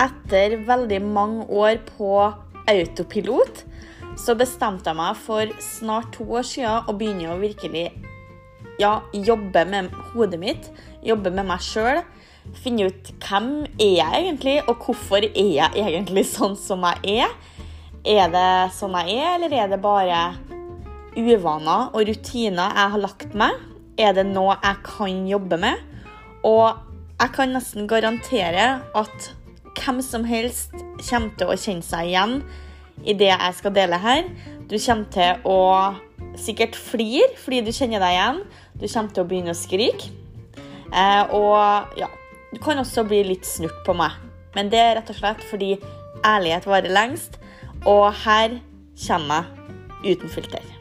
etter veldig mange år på autopilot, så bestemte jeg meg for snart to år siden å begynne å virkelig ja, jobbe med hodet mitt, jobbe med meg sjøl. Finne ut hvem er jeg egentlig, og hvorfor er jeg egentlig sånn som jeg er. Er det sånn jeg er, eller er det bare uvaner og rutiner jeg har lagt meg? Er det noe jeg kan jobbe med? Og jeg kan nesten garantere at hvem som helst kommer til å kjenne seg igjen i det jeg skal dele her. Du kommer til å sikkert flire fordi du kjenner deg igjen. Du kommer til å begynne å skrike. Eh, og ja, du kan også bli litt snurt på meg. Men det er rett og slett fordi ærlighet varer lengst. Og her kommer jeg uten filter.